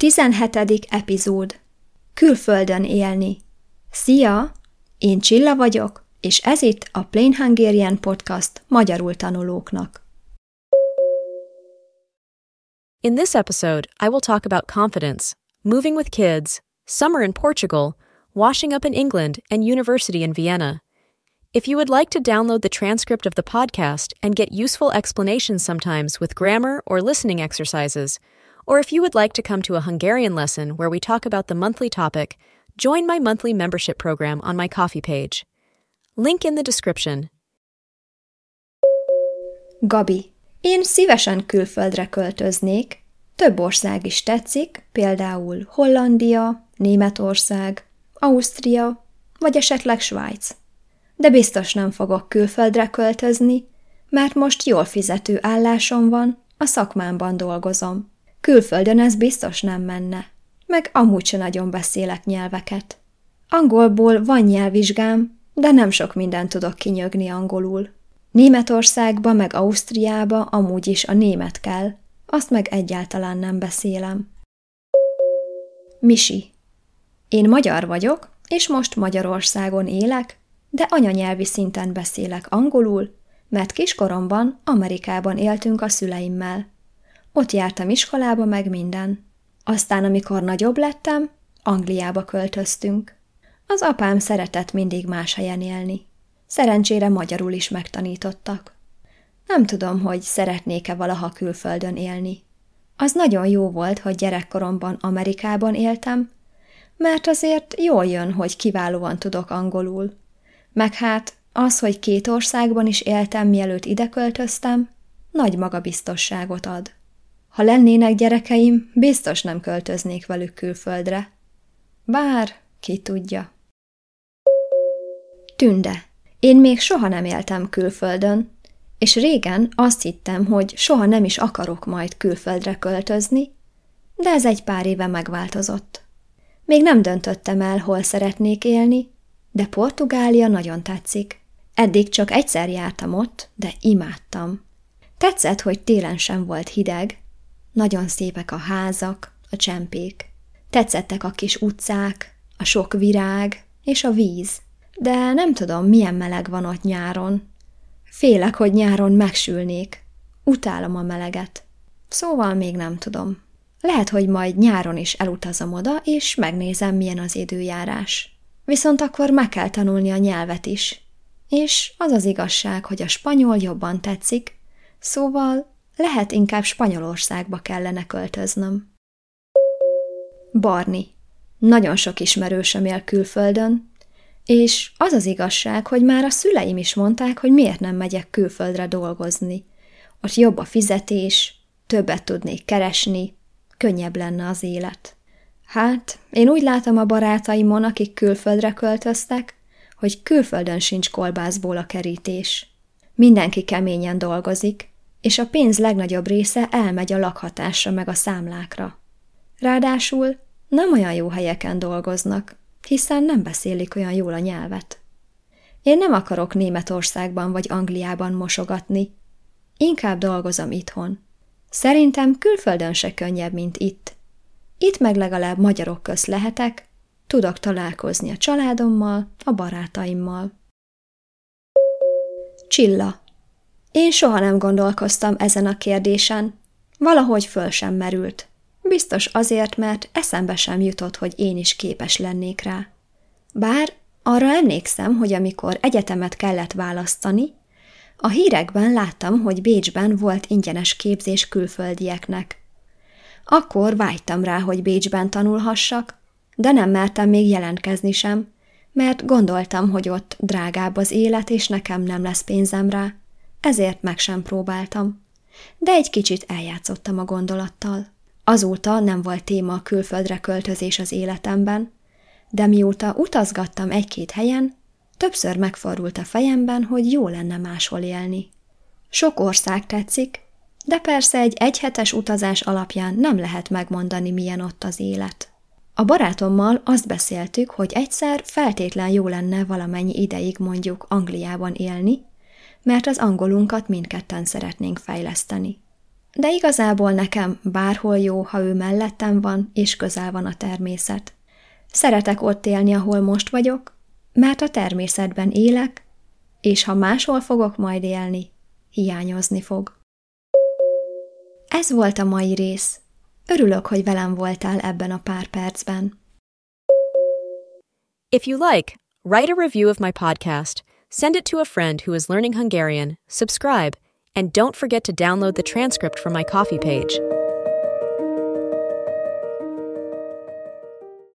17. epizód. Külföldön élni. Szia! Én Csilla vagyok, és ez itt a Plain Hungarian Podcast magyarul tanulóknak. In this episode, I will talk about confidence, moving with kids, summer in Portugal, washing up in England, and university in Vienna. If you would like to download the transcript of the podcast and get useful explanations sometimes with grammar or listening exercises, or if you would like to come to a Hungarian lesson where we talk about the monthly topic, join my monthly membership program on my coffee page. Link in the description. Gabi. Én szívesen külföldre költöznék. Több ország is tetszik, például Hollandia, Németország, Ausztria, vagy esetleg Svájc. De biztos nem fogok külföldre költözni, mert most jól fizető állásom van, a szakmámban dolgozom. Külföldön ez biztos nem menne. Meg amúgy se nagyon beszélek nyelveket. Angolból van nyelvvizsgám, de nem sok mindent tudok kinyögni angolul. Németországba meg Ausztriába amúgy is a német kell, azt meg egyáltalán nem beszélem. Misi. Én magyar vagyok, és most Magyarországon élek, de anyanyelvi szinten beszélek angolul, mert kiskoromban Amerikában éltünk a szüleimmel. Ott jártam iskolába, meg minden. Aztán, amikor nagyobb lettem, Angliába költöztünk. Az apám szeretett mindig más helyen élni. Szerencsére magyarul is megtanítottak. Nem tudom, hogy szeretnék-e valaha külföldön élni. Az nagyon jó volt, hogy gyerekkoromban Amerikában éltem, mert azért jól jön, hogy kiválóan tudok angolul. Meg hát az, hogy két országban is éltem, mielőtt ide költöztem, nagy magabiztosságot ad. Ha lennének gyerekeim, biztos nem költöznék velük külföldre. Bár, ki tudja. Tünde. Én még soha nem éltem külföldön, és régen azt hittem, hogy soha nem is akarok majd külföldre költözni, de ez egy pár éve megváltozott. Még nem döntöttem el, hol szeretnék élni, de Portugália nagyon tetszik. Eddig csak egyszer jártam ott, de imádtam. Tetszett, hogy télen sem volt hideg, nagyon szépek a házak, a csempék. Tetszettek a kis utcák, a sok virág és a víz. De nem tudom, milyen meleg van ott nyáron. Félek, hogy nyáron megsülnék. Utálom a meleget. Szóval még nem tudom. Lehet, hogy majd nyáron is elutazom oda, és megnézem, milyen az időjárás. Viszont akkor meg kell tanulni a nyelvet is. És az az igazság, hogy a spanyol jobban tetszik, szóval lehet inkább Spanyolországba kellene költöznöm. Barni. Nagyon sok ismerősöm él külföldön, és az az igazság, hogy már a szüleim is mondták, hogy miért nem megyek külföldre dolgozni. Ott jobb a fizetés, többet tudnék keresni, könnyebb lenne az élet. Hát, én úgy látom a barátaimon, akik külföldre költöztek, hogy külföldön sincs kolbászból a kerítés. Mindenki keményen dolgozik, és a pénz legnagyobb része elmegy a lakhatásra meg a számlákra. Ráadásul nem olyan jó helyeken dolgoznak, hiszen nem beszélik olyan jól a nyelvet. Én nem akarok Németországban vagy Angliában mosogatni, inkább dolgozom itthon. Szerintem külföldön se könnyebb, mint itt. Itt meg legalább magyarok közt lehetek, tudok találkozni a családommal, a barátaimmal. Csilla én soha nem gondolkoztam ezen a kérdésen. Valahogy föl sem merült. Biztos azért, mert eszembe sem jutott, hogy én is képes lennék rá. Bár arra emlékszem, hogy amikor egyetemet kellett választani, a hírekben láttam, hogy Bécsben volt ingyenes képzés külföldieknek. Akkor vágytam rá, hogy Bécsben tanulhassak, de nem mertem még jelentkezni sem, mert gondoltam, hogy ott drágább az élet, és nekem nem lesz pénzem rá ezért meg sem próbáltam. De egy kicsit eljátszottam a gondolattal. Azóta nem volt téma a külföldre költözés az életemben, de mióta utazgattam egy-két helyen, többször megfordult a fejemben, hogy jó lenne máshol élni. Sok ország tetszik, de persze egy egyhetes utazás alapján nem lehet megmondani, milyen ott az élet. A barátommal azt beszéltük, hogy egyszer feltétlen jó lenne valamennyi ideig mondjuk Angliában élni, mert az angolunkat mindketten szeretnénk fejleszteni. De igazából nekem bárhol jó, ha ő mellettem van, és közel van a természet. Szeretek ott élni, ahol most vagyok, mert a természetben élek, és ha máshol fogok majd élni, hiányozni fog. Ez volt a mai rész. Örülök, hogy velem voltál ebben a pár percben. If you like, write a review of my podcast, send it to a friend who is learning Hungarian, subscribe, and don't forget to download the transcript from my coffee page.